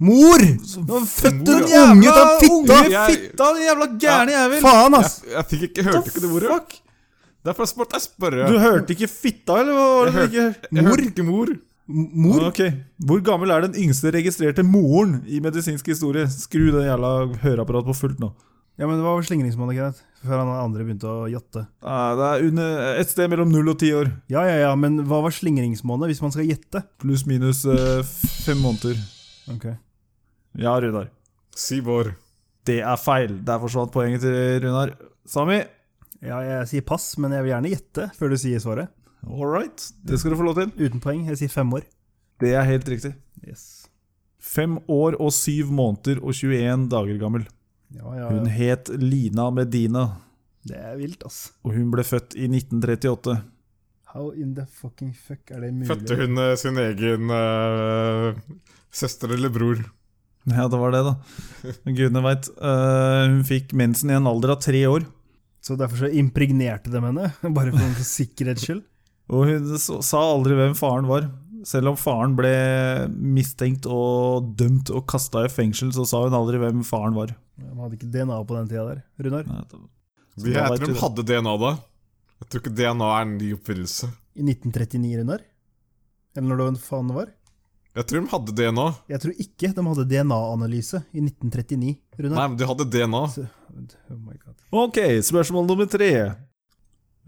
Mor! Nå fødte du en ja. unge ut av fitta! Unge Jeg- fitta, den jævla gærne jævel! Faen, ass! Jeg, jeg fikk ikke, hørte ikke det ordet. Fuck? Derfor spurte jeg spørre. Du hørte ikke fitta, eller hva var det Jeg du ikke Jeg hørte ikke mor. Mor? Ok, Hvor gammel er den yngste registrerte moren i medisinsk historie? Skru det jævla høreapparatet på fullt nå. Ja, men Det var slingringsmonnet, Kenneth? Før han andre begynte å jatte. Ah, det er under, et sted mellom null og ti år. Ja, ja, ja, men hva var slingringsmåned, hvis man skal gjette? Pluss minus eh, fem måneder. Ok. Ja, Runar. Syv år. Det er feil. Der forsvant poenget til Runar. Sami? Ja, jeg sier pass, men jeg vil gjerne gjette før du sier svaret. All right. Det skal du få lov til. Uten poeng. Jeg sier fem år. Det er helt riktig. Yes. Fem år og syv måneder og 21 dager gammel. Ja, ja, Hun het Lina Medina, Det er vilt, ass. og hun ble født i 1938. How in the fucking fuck er det mulig? Fødte hun eh, sin egen uh, søster eller bror? Ja, det var det, da. Gudene veit. hun fikk mensen i en alder av tre år. Så derfor så impregnerte de henne? [LAUGHS] Bare for, for sikkerhets skyld? Og hun sa aldri hvem faren var. Selv om faren ble mistenkt og dømt og kasta i fengsel, så sa hun aldri hvem faren var. De hadde ikke DNA på den tida der. Runar? Nei, det- Vi, tror de hadde DNA da. Jeg tror ikke DNA er en ny oppfinnelse. I 1939, Runar? Eller når det faen det var? Jeg tror de hadde DNA. Jeg tror ikke de hadde DNA-analyse i 1939, Runar. Nei, men de hadde DNA. Så- Oh my god. Ok, spørsmål nummer tre.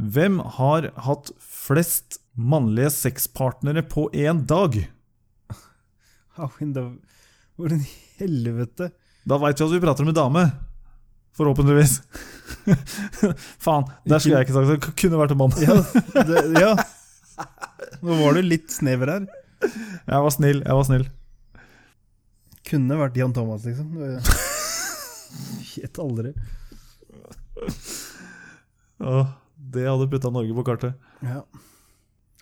Hvem har hatt flest mannlige sexpartnere på én dag? [LAUGHS] Hvordan i helvete? Da veit vi at vi prater om en dame. Forhåpentligvis. [LAUGHS] Faen, der skulle jeg ikke sagt det. Kunne vært en mann. Ja, det, [LAUGHS] ja. Nå var du litt snever her. Jeg var snill. jeg var snill Kunne vært Jan Thomas, liksom. Gjett aldri. Åh, Det hadde putta Norge på kartet. Ja.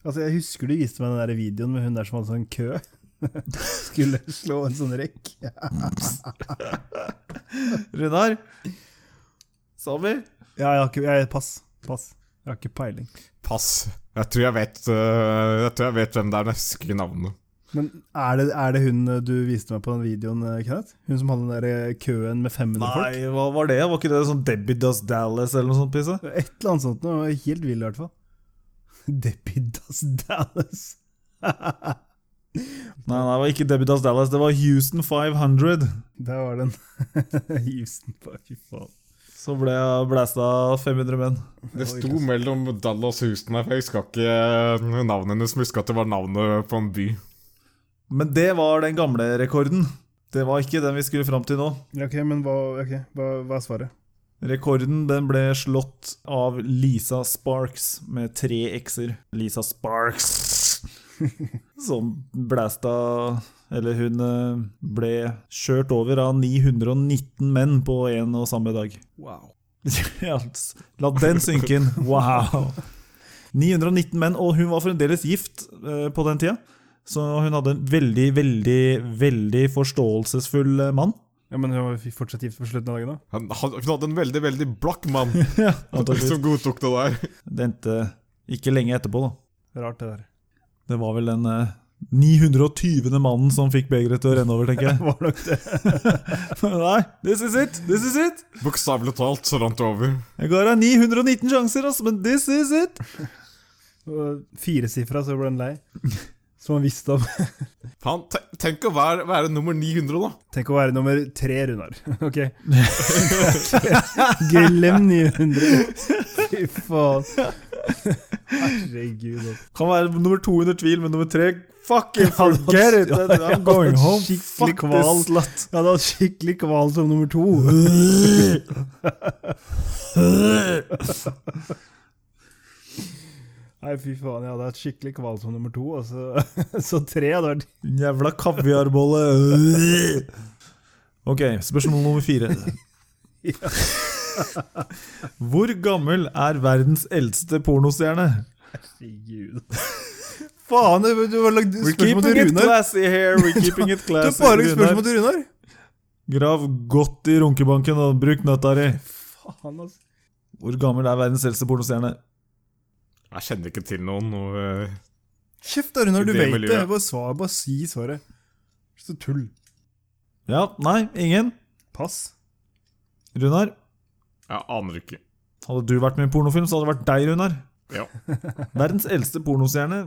Altså, jeg husker du viste meg den der videoen med hun der som hadde sånn kø. [LAUGHS] Skulle slå en sånn rekk. [LAUGHS] Runar? Sami? Ja, jeg har ikke jeg, Pass. Pass. Jeg har ikke peiling. Pass. Jeg tror jeg vet, uh, jeg tror jeg vet hvem det er, men jeg husker ikke navnet. Men er det, er det hun eh, du viste meg på den videoen, eh, Kenneth? Hun som hadde den der eh, køen med 500 folk? Nei, hva var det? Var ikke det sånn Debbie Does Dallas eller noe sånt? Pisse? Et eller annet sånt noe. Helt vill, i hvert fall. [LAUGHS] Debbie Does Dallas. [LAUGHS] Nei, nei, det var ikke Debbie Does Dallas, det var Houston 500. Der var den. [LAUGHS] Houston, fy faen. Så ble jeg blæsta av 500 menn. Det sto mellom Dallas og Houston her, for jeg huska ikke navnet hennes, men huska at det var navnet på en by. Men det var den gamle rekorden. Det var ikke den vi skulle fram til nå. Ok, men hva, okay, hva, hva er svaret? Rekorden den ble slått av Lisa Sparks med tre x-er. Lisa Sparks. [LAUGHS] Som blæsta Eller hun eh, ble kjørt over av 919 menn på en og samme dag. Wow. [LAUGHS] La den synke inn. Wow. [LAUGHS] 919 menn, og hun var fremdeles gift eh, på den tida. Så hun hadde en veldig, veldig, veldig forståelsesfull eh, mann. Ja, Men hun var fortsatt gift på slutten av dagen, da? Han, han, hun hadde en veldig, veldig blakk mann [LAUGHS] ja, [LAUGHS] som godtok det der. Det endte ikke lenge etterpå, da. Rart, det der. Det var vel den eh, 920. mannen som fikk begeret til å renne over, tenker jeg. [LAUGHS] Var nok det. Nei, this is it! This is it! Bokstavelig talt så rant det over. Jeg ga deg 919 sjanser, altså, men this is it! Firesifra, så ble han lei. Som han visste om. Faen, tenk å være, være nummer 900, da. Tenk å være nummer tre, Runar. [LAUGHS] Ok. [LAUGHS] Glem 900. [LAUGHS] Fy faen. Herregud. altså. Kan være nummer to under tvil, men nummer tre Fucking forget it! hatt- I'm going home. skikkelig kval. Jeg hadde hatt skikkelig kval som nummer to. Nei, fy faen. Jeg hadde hatt skikkelig kval som nummer to. Og så, [LAUGHS] så tre hadde [LAUGHS] vært Jævla kaviarbolle. Ok, spørsmål nummer fire. [LAUGHS] Hvor gammel er verdens eldste pornostjerne? Herregud. Faen, du, du har lagd spørsmål til it Runar. classy here. We're keeping it classy, Du har bare lagd spørsmål til Runar. Grav godt i runkebanken og bruk nøtta di. Faen, altså. Hvor gammel er verdens eldste pornostjerne? Jeg kjenner ikke til noen. Og, eh, Kjeft da, Runar, du det vet det. miljøet. Bare, svar, bare si svaret. Så tull. Ja, nei, ingen. Pass. Runar, jeg aner ikke. hadde du vært med i en pornofilm, så hadde det vært deg, Runar. Ja. [LAUGHS] Verdens eldste pornostjerne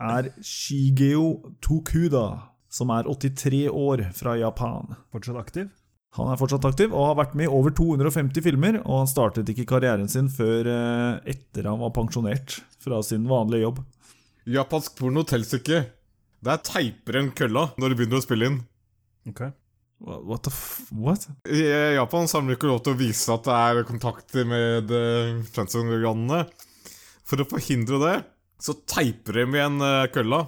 er Shigeo Tokuda, som er 83 år fra Japan. Fortsatt aktiv? Han er fortsatt aktiv og har vært med i over 250 filmer, og han startet ikke karrieren sin før eh, etter han var pensjonert fra sin vanlige jobb. Japansk porno telles ikke. Der teiper en kølla når du begynner å spille inn. Ok. What the f... What? I eh, Japan har de ikke lov til å vise at det er kontakter med transorganene. For å forhindre det, så teiper de igjen eh, kølla.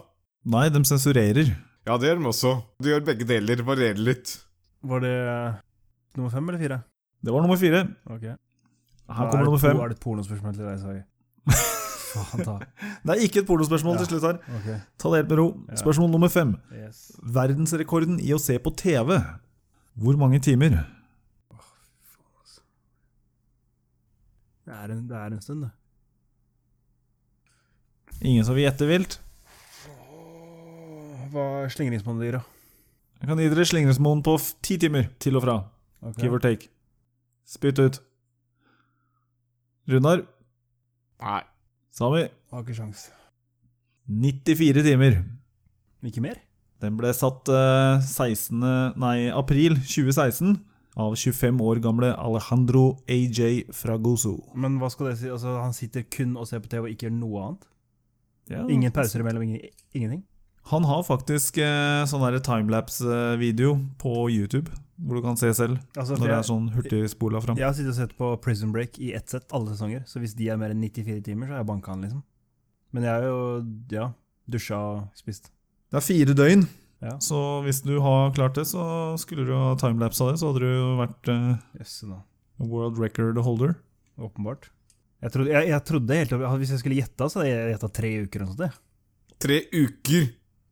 Nei, de sensurerer. Ja, det gjør de også. De gjør begge deler. Varierer litt. Var det nummer fem eller fire? Det var nummer fire. Ok. Her kommer nummer fem. Er det et pornospørsmål til deg, Sagi? [LAUGHS] Faen ta. Det er ikke et pornospørsmål Ja. til slutt her. Okay. Ta det helt med ro. Ja. Spørsmål nummer fem. Yes. Verdensrekorden i å se på TV. Hvor mange timer? Det er en, det er en stund, det. Ingen som vil gjette vilt? Hva er slingringsmonnet ditt, da? Kan gi dere Slingresmoen på ti timer til og fra. Okay. Give or take. Spytt ut. Runar, Nei. Sami, Har ikke sjans. 94 timer. Ikke mer? Den ble satt eh, 16. Nei, april 2016 av 25 år gamle Alejandro AJ Fragoso. Men hva skal det si? Altså, han sitter kun og ser på TV og ikke gjør noe annet? Ja, Ingen pauser imellom? Ingen, ingenting? Han har faktisk eh, sånn timelapse-video på YouTube, hvor du kan se selv. Altså, Når det er sånn hurtigspola fram. jeg har sittet og sett på Prison Break i ett sett, alle sesonger. Så hvis de er mer enn 94 timer, så har jeg banka han, liksom. Men jeg er jo, ja, dusja og spist. Det er fire døgn, Ja. så hvis du har klart det, så skulle du ha timelapse av det, så hadde du jo vært eh, yes, no. world record holder. Åpenbart. Jeg trodde, jeg, jeg trodde helt Hvis jeg skulle gjette, så hadde jeg gjetta tre uker. eller noe sånt. Tre uker.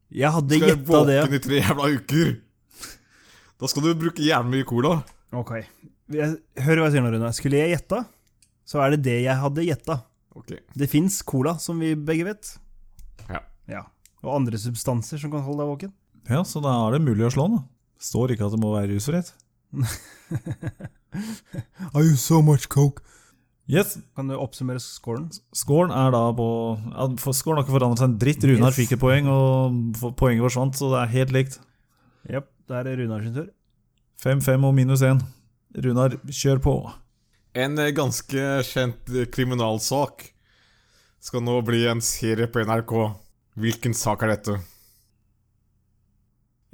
Jeg hadde Skal jeg Skal du våken i tre jævla uker? Da skal du bruke jævlig mye cola. Ok. Jeg, hør hva jeg sier nå, Rune. Skulle jeg gjetta, så er det det jeg hadde gjetta. Okay. Det fins cola, som vi begge vet. Ja. ja. Og andre substanser som kan holde deg våken. Ja, så da er det mulig å slå den. Det Står ikke at det må være rusfritt. [LAUGHS] I use so much coke. Yes, Kan du oppsummere scoren? Scoren er da på ja, for Scoren har ikke forandret seg en dritt. Runar Yes. fikk et poeng, og poenget forsvant, så det er helt likt. Jepp. Da er det Runar sin tur. 5-5 og minus 1. Runar, kjør på. En eh, ganske kjent eh, kriminalsak skal nå bli en serie på NRK. Hvilken sak er dette?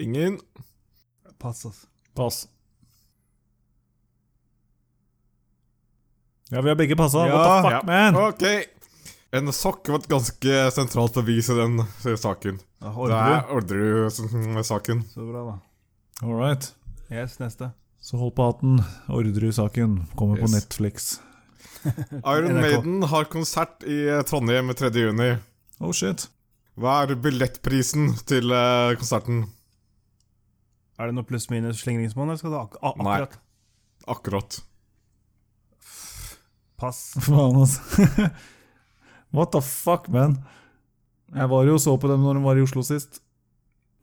Ingen? Pass, altså. Pass. Ja, vi har begge passa. What the fuck, man? Ok. En sokk var et ganske sentralt bevis i den eh, saken. Ja, er Orderud-saken. Så bra, da. All right. Yes, neste. Så hold på hatten. Orderud-saken kommer på Netflix. [LAUGHS] Iron Maiden har konsert i eh, Trondheim 3. juni. Oh shit. Hva er billettprisen til eh, konserten? Er det noe pluss-minus slingringsmonn, eller skal du ak akkurat? Nei. akkurat Akkurat. Pass. [LAUGHS] Faen, altså. [LAUGHS] What the fuck, man? Jeg var jo og så på dem når de var i Oslo sist.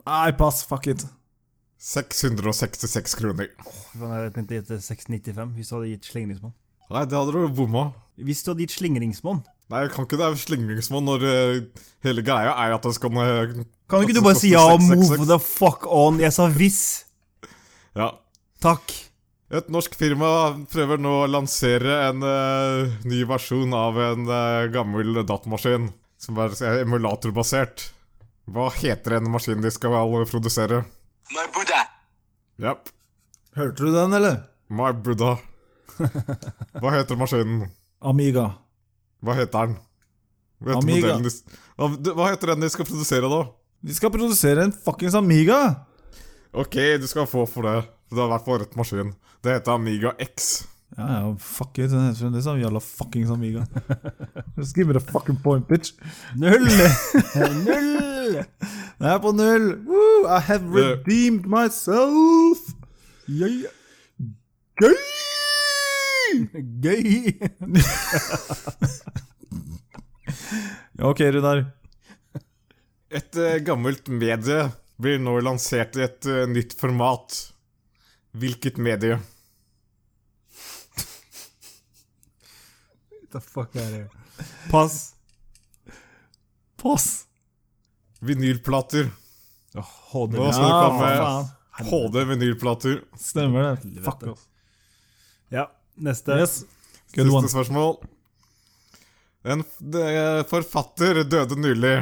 Nei, pass. Fuck it. 666 kroner. Oh, Jeg tenkte å gi 695 hvis du hadde gitt slingringsmonn. Nei, det hadde du bomma. Hvis du hadde gitt slingringsmonn Nei, jeg kan ikke det er slingringsmonn når uh, hele greia er at det skal uh, Kan ikke du bare si ja, og move the fuck on? Jeg sa hvis. Ja. Takk. Et norsk firma prøver nå å lansere en uh, ny versjon av en uh, gammel datamaskin som er eh, emulatorbasert. Hva heter den maskinen de skal produsere? My Buddha. Japp. Hørte du den, eller? My Buddha. [LAUGHS] Hva heter maskinen? Amiga. Hva heter den? Hva heter, Amiga. de, hva, hva heter den de skal produsere, da? De skal produsere en fuckings Amiga! Ok, du skal få for det. Det har vært på rødt maskin. Det heter Amiga X. Ja, ja, fuck it. Den heter fremdeles jævla fuckings Amiga. Just give me the fucking point, bitch. Null! [LAUGHS] Null! Jeg er på null! Woo, I have redeemed myself! Yeah. Gøy! Gøy! [LAUGHS] Ok, Runar. Et uh, gammelt medie blir nå lansert i et uh, nytt format. Hvilket medie? The fuck er det? Pass. Pass. Vinylplater. HD. Nå skal du komme med HD-vinylplater. Stemmer det. Fuck off. Ja, neste. Yes. Good Siste one. spørsmål. En forfatter døde nylig.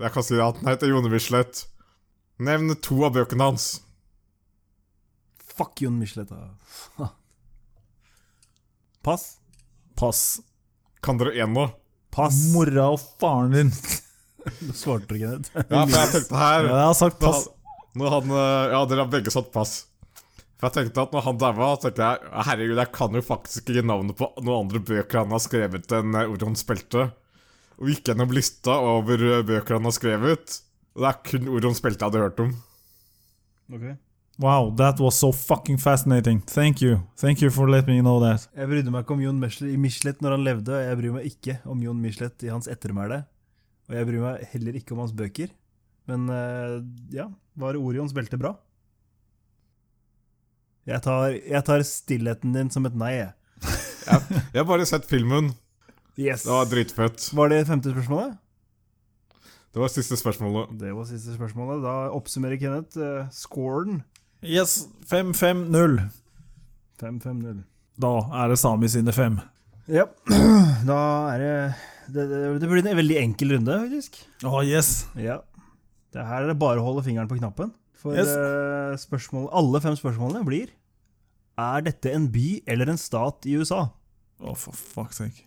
Jeg kan si at han heter Jone Michelet. Nevn to av bøkene hans. Fuck Jon Michelet. [LAUGHS] Pass. Pass. Kan dere én nå? Pass. Mora og faren din. [LAUGHS] Du svarte ikke, Kenneth. Ja, for jeg tenkte her Ja, jeg har sagt når pass. han, når han, eh, Ja, dere har begge satt pass. For jeg tenkte at når han daua, tenkte jeg herregud, jeg kan jo faktisk ikke navnet på noen andre bøker han har skrevet enn eh, Orion Spelte. Og gikk gjennom lista over eh, bøker han har skrevet. Og det er kun Orion Spelte jeg hadde hørt om. Wow, that was so fucking fascinating. Thank you. Thank you for letting me know that. Jeg brydde meg ikke om Jon Michelet- Michelet når han levde, og jeg bryr meg ikke om Jon Michelet i hans ettermæle. Og jeg bryr meg heller ikke om hans bøker. Men eh, ja, var Orions belte bra? Jeg tar, jeg tar stillheten din som et nei, jeg. [LAUGHS] Jeg har bare sett filmen. Yes. Det var dritfett. Var det femte spørsmålet? Det var siste spørsmålet. Det var siste spørsmålet. Da oppsummerer Kenneth uh, scoren. Yes, 5-5-0. 5-5-0. Da er det Sami sine fem. Ja, [CLEARS THROAT] da er det det, det blir en veldig enkel runde, faktisk. Å, yes. Ja. Det her er det bare å holde fingeren på knappen. For Yes. eh, spørsmål, alle fem spørsmålene blir Er dette en by eller en stat i USA? Å, for fuck's sake.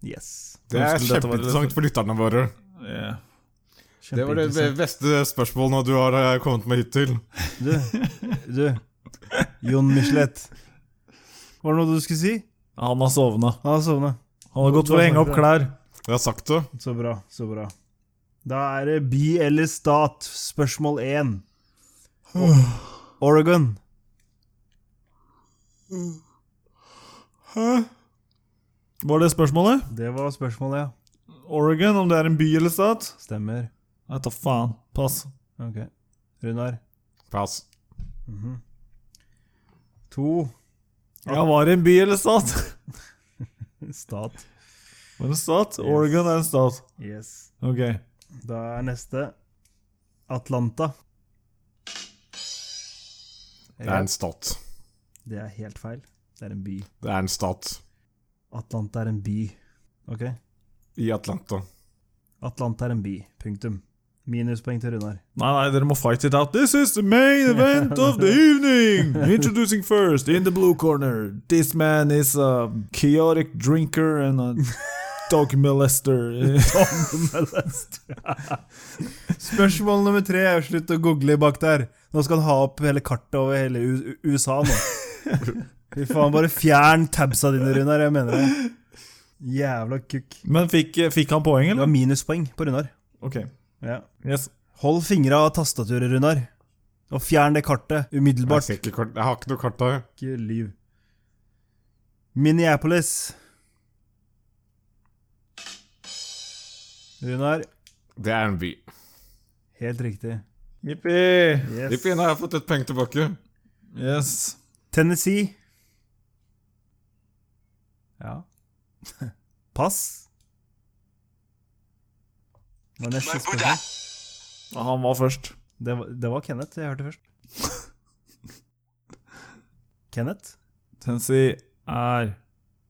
Yes. Det er kjempeinteressant for lytterne våre. Yeah. Det var det beste spørsmålet du har eh, kommet med hittil. Du, du. Jon Michelet. Var det noe du skulle si? Han har sovna. Han har sovna. Han har gått for å henge opp klær. Jeg har sagt det. Så bra, så bra. Da er det by eller stat, spørsmål én. Oregon. Var det spørsmålet? Det var spørsmålet, ja. Oregon, om det er en by eller stat? Stemmer. Jeg tar faen. Pass. Ok. Runar. Pass. To. Ja, var det en by eller stat? [LAUGHS] Stat. Var det en stat? Oregon er en stat. Yes. Ok. Da er neste Atlanta. Det er en stat. Det er helt feil. Det er en by. Det er en stat. Atlanta er en by. Ok? I Atlanta. Atlanta er en by. Punktum. Minuspoeng til Runar. Nei, nei, dere må fight it out. This is the main event of the evening! [LAUGHS] Introducing first, in the blue corner, this man is a chaotic drinker and a dog molester. [LAUGHS] [LAUGHS] Spørsmål nummer tre er slutt å google bak der. Nå skal han ha opp hele kartet over hele U USA nå. Fy faen, bare fjern tabsa dine, Runar. Jeg mener det. Jævla kukk. Men fikk, fikk han poeng, eller? Det var minuspoeng på Runar. Ok. Ja. Yes. Hold fingra av tastaturet, Runar. Og fjern det kartet umiddelbart. Jeg, ikke kart. jeg har ikke noe kart av Ikke liv. Minneapolis. Runar, Det er en by. helt riktig. Jippi! Yes. Jippi, nå har jeg fått et poeng tilbake. Yes. Tennessee. Ja. [LAUGHS] Pass. Hva er neste spørsmål? Ja, Han var først. Det var, det var Kenneth jeg hørte først. [LAUGHS] Kenneth? Tennessee er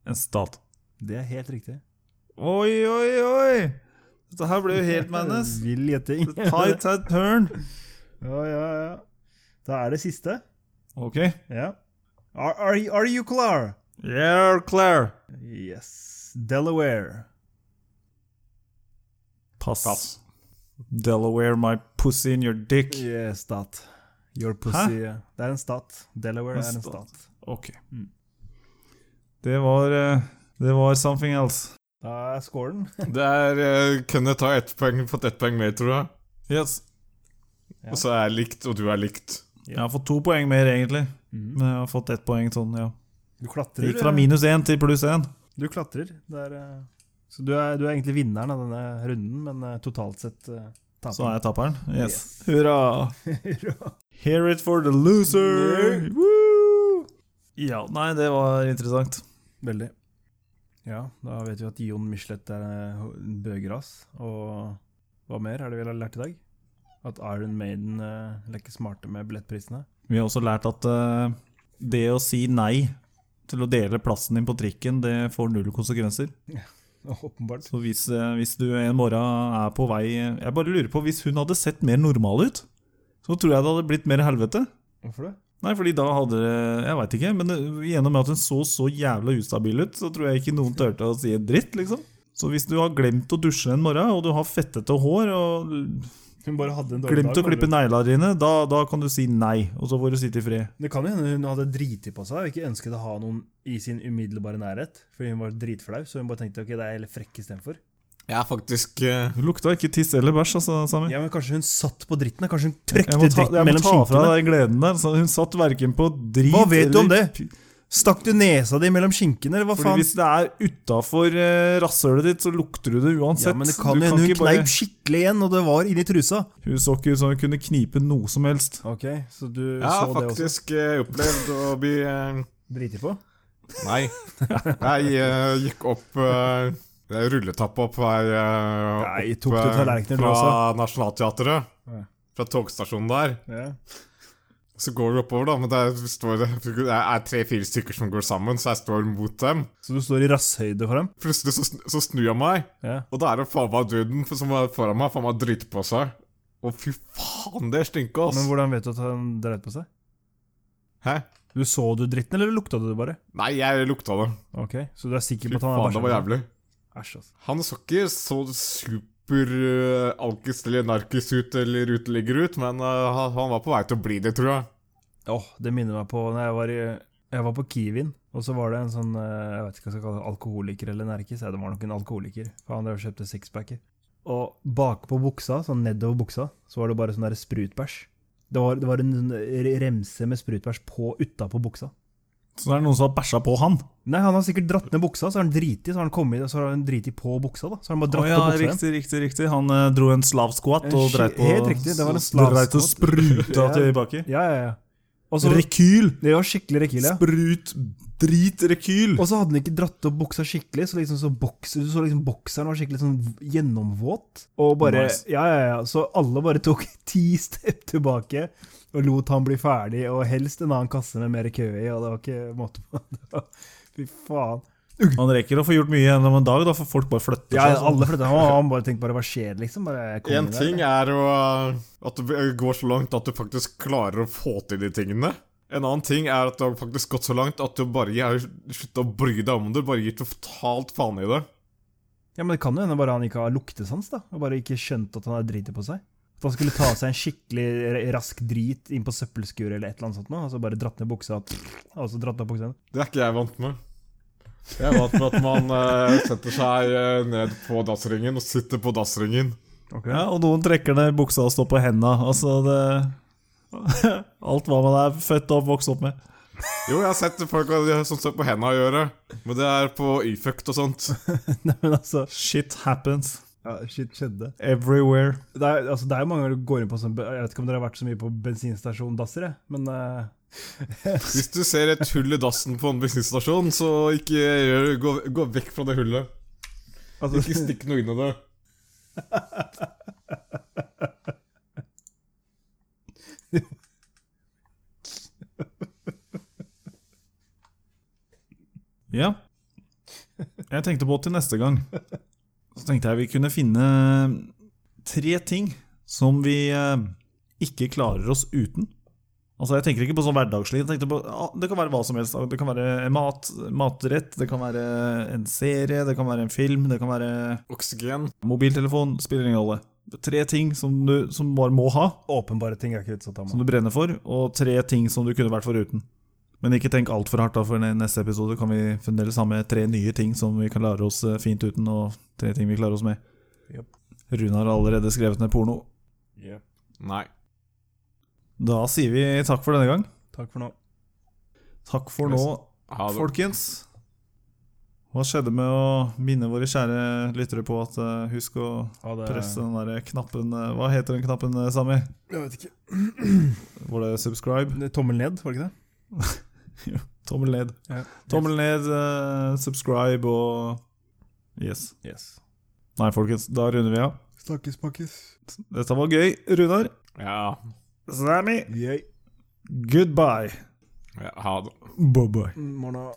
en stat. Det er helt riktig. Oi, oi, oi! Dette her ble jo helt [LAUGHS] madness. Vill gjetting. Tight tight turn. Ja, ja, ja. Da er det siste. Ok. Ja. Are, are, you- are you klar? Yeah, clear. Yes. Delaware. Pass. Pass. Delaware, my pussy in your dick. Yes, stat. Your pussy. Det er en stat. Delaware En er en stat. stat. Ok. Mm. Det var eh, Det var something else. Da er scoren. [LAUGHS] Det er uh, Kenneth har ett poeng, fått ett poeng mer, tror jeg. Yes. Ja. Og så er jeg likt, og du er likt. Jeg har fått to poeng mer, egentlig. Mm. Men jeg har fått ett poeng sånn, ja. Du klatrer. gikk fra eh, minus én til pluss én. Du klatrer. Det er, eh, så du er, du er egentlig vinneren av denne runden, men eh, totalt sett uh, Så er jeg taperen. Yes. Yes. [LAUGHS] Hurra! Hear it for the loser! Woo! Ja, nei, det var interessant. Veldig. Ja, da vet vi at Jon Michelet er bøgeras. en bøgras. Og hva mer er det vi har lært i dag? At Iron Maiden uh, leker smarte med billettprisene. Vi har også lært at uh, det å si nei til å dele plassen din på trikken, det får null konsekvenser. [LAUGHS] Åpenbart. Så hvis, eh, hvis du en morgen er på vei Jeg bare lurer på, hvis hun hadde sett mer normal ut, så tror jeg det hadde blitt mer helvete. Hvorfor det? Nei, fordi da hadde Jeg veit ikke, men gjennom at hun så så jævla ustabil ut, så tror jeg ikke noen turte å si dritt, liksom. Så hvis du har glemt å dusje en morgen, og du har fettete hår, og Hun bare hadde en dårlig glemt dag. å klippe neglene dine, da, da kan du si nei, og så får du sitte i fred. Det kan hende hun hadde driti på seg og ikke ønsket å ha noen i sin umiddelbare nærhet. Fordi hun var dritflau, så hun bare tenkte ok, det er heller frekk istedenfor. Ja, faktisk eh, Hun lukta ikke tiss eller bæsj, altså, Sami. Ja, men kanskje hun satt på dritten? Kanskje hun Jeg trykte må ta, dritten jeg må ta fra skinkene? deg gleden der. Hun satt verken på drit Hva vet du om eller- det? Stakk du nesa di mellom skinkene, eller hva Fordi faen? Hvis det er utafor uh, rasshølet ditt, så lukter du det uansett. Ja, men det kan jo hende hun bare- kneip skikkelig igjen, og det var inni trusa. Hun så ikke ut som hun kunne knipe noe som helst. Ok, så du ja, så det også? Jeg har faktisk eh, opplevd å bli eh, Driti på? Nei. Jeg eh, gikk opp uh, rulletappa på vei eh, Nei, opp tok du eh, fra Nationaltheatret. Ja. Fra togstasjonen der. Ja. Så går du oppover, da, men det er, står, det er tre-fire stykker som går sammen, så jeg står mot dem. Så du står i rasshøyde for dem? Plutselig så, sn- så snur jeg meg, Ja. og da er det faen meg duden som er foran meg, faen meg driter på seg. Å, fy faen, det stinker, ass. Men hvordan vet du at han dreit på seg? Hæ? Du Så du dritten, eller lukta du det bare? Nei, jeg lukta det. Ok, Så du er sikker Fy på at han er faen, det var jævlig. Æsj, ass. Han så ikke så super uh, alkis eller narkis ut eller uteligger ut, men eh, han, var på vei til å bli det, tror jeg. Åh, det minner meg på når jeg var, i, jeg var på Kiwin, og så var det en sånn eh, Jeg vet ikke hva jeg skal kalle det, alkoholiker eller nerkis. Det var nok en alkoholiker, for han drev og kjøpte sixpacker. Og bakpå buksa, sånn nedover buksa, så var det bare sånn der sprutbæsj. Det var, det var en sånn remse med sprutbæsj på utapå buksa. Så det er noen som har bæsja på han. Nei, han har sikkert dratt ned buksa, så har han driti, så har han kommet, så har han driti på buksa, da. Så har han bare dratt oh, ja, på buksa riktig, riktig, riktig. Han eh, dro en slav squat og dreit på helt riktig, det var en Dreit og squat. spruta [LAUGHS] tilbake. Ja, ja, ja. Og så, Rekyl! det var skikkelig rekyl, ja. Sprut, drit, rekyl! Og så hadde han ikke dratt opp buksa skikkelig, så liksom så boks, du så liksom bokseren var skikkelig sånn gjennomvåt. Og bare Nice. Ja, ja, ja. Så alle bare tok [LAUGHS] ti step tilbake og lot han bli ferdig, og helst en annen kasse med mer kø i, og det var ikke måte på. [LAUGHS] Var- Fy faen. Han rekker å få gjort mye gjennom en dag, da, for folk bare flytter Ja, seg. sånn. alle flytter Han han bare tenker bare hva skjer, liksom? Bare En ting der, ting er å, uh, at det går så langt at du faktisk klarer å få til de tingene. En annen ting er at det har faktisk gått så langt at du bare har sluttet å bry deg om det. Bare gir totalt faen i det. Ja, men det kan jo hende bare han ikke har luktesans, da. Og bare ikke skjønt at han har driti på seg. At han skulle ta seg en skikkelig rask drit inn på søppelskuret eller et eller annet sånt og så bare dratt ned buksa, og så dratt ned buksa. Det er ikke jeg vant med. Jeg er vant med at man uh, setter seg uh, ned på dassringen og sitter på dassringen. Ja, og noen trekker ned buksa og står på henda. Altså, det [LAUGHS] Alt hva man er født og vokst opp med. Jo, jeg har sett folk som står på henda og gjør det, men det er på Yfuct og sånt. [LAUGHS] Nei, men altså Shit happens. Ja, Shit skjedde. Everywhere. Det er, altså, det er jo mange ganger du går inn på sånn Jeg vet ikke om dere har vært så mye på bensinstasjon-dasser, jeg, men uh... [LAUGHS] Hvis du ser et hull i dassen på en bensinstasjon, så ikke gjør, gå, gå vekk fra det hullet. altså, Ikke stikk noe inn i det. Ja. Jeg tenkte på til neste gang. Så tenkte jeg vi kunne finne tre ting som vi eh, ikke klarer oss uten. Altså Jeg tenker ikke på sånn hverdagslig. På, ja, Det kan være hva som helst. Det kan være mat, matrett, det kan være en serie, det kan være en film, det kan være Oksygen. mobiltelefon. Spiller ingen rolle. Tre ting som du som bare må ha, åpenbare ting er ikke utsatt av som du brenner for, og tre ting som du kunne vært foruten. Men ikke tenk altfor hardt, da, for i neste episode kan vi fremdeles ha med tre nye ting som vi kan klare oss eh, fint uten, og tre ting vi klarer oss med. Yep. Rune har allerede skrevet ned porno. Nei. Da sier vi takk for denne gang. Takk for nå. Takk for nå, folkens. Hva skjedde med å minne våre kjære lyttere på at uh, husk å ja, det. presse den der knappen uh, Hva heter den knappen, Sami? Jeg vet ikke. Var det subscribe? Tommel ned, var det ikke det? [LAUGHS] [LAUGHS] Tommel ned. Ja. Tommel ned, uh, subscribe og Yes. Yes. Nei, folkens, da runder vi av. Snakkes, pakkes. Dette var gøy. Runar. Ja. Sammy. Yay. Goodbye. ja. Ha det. Bye-bye. Morna.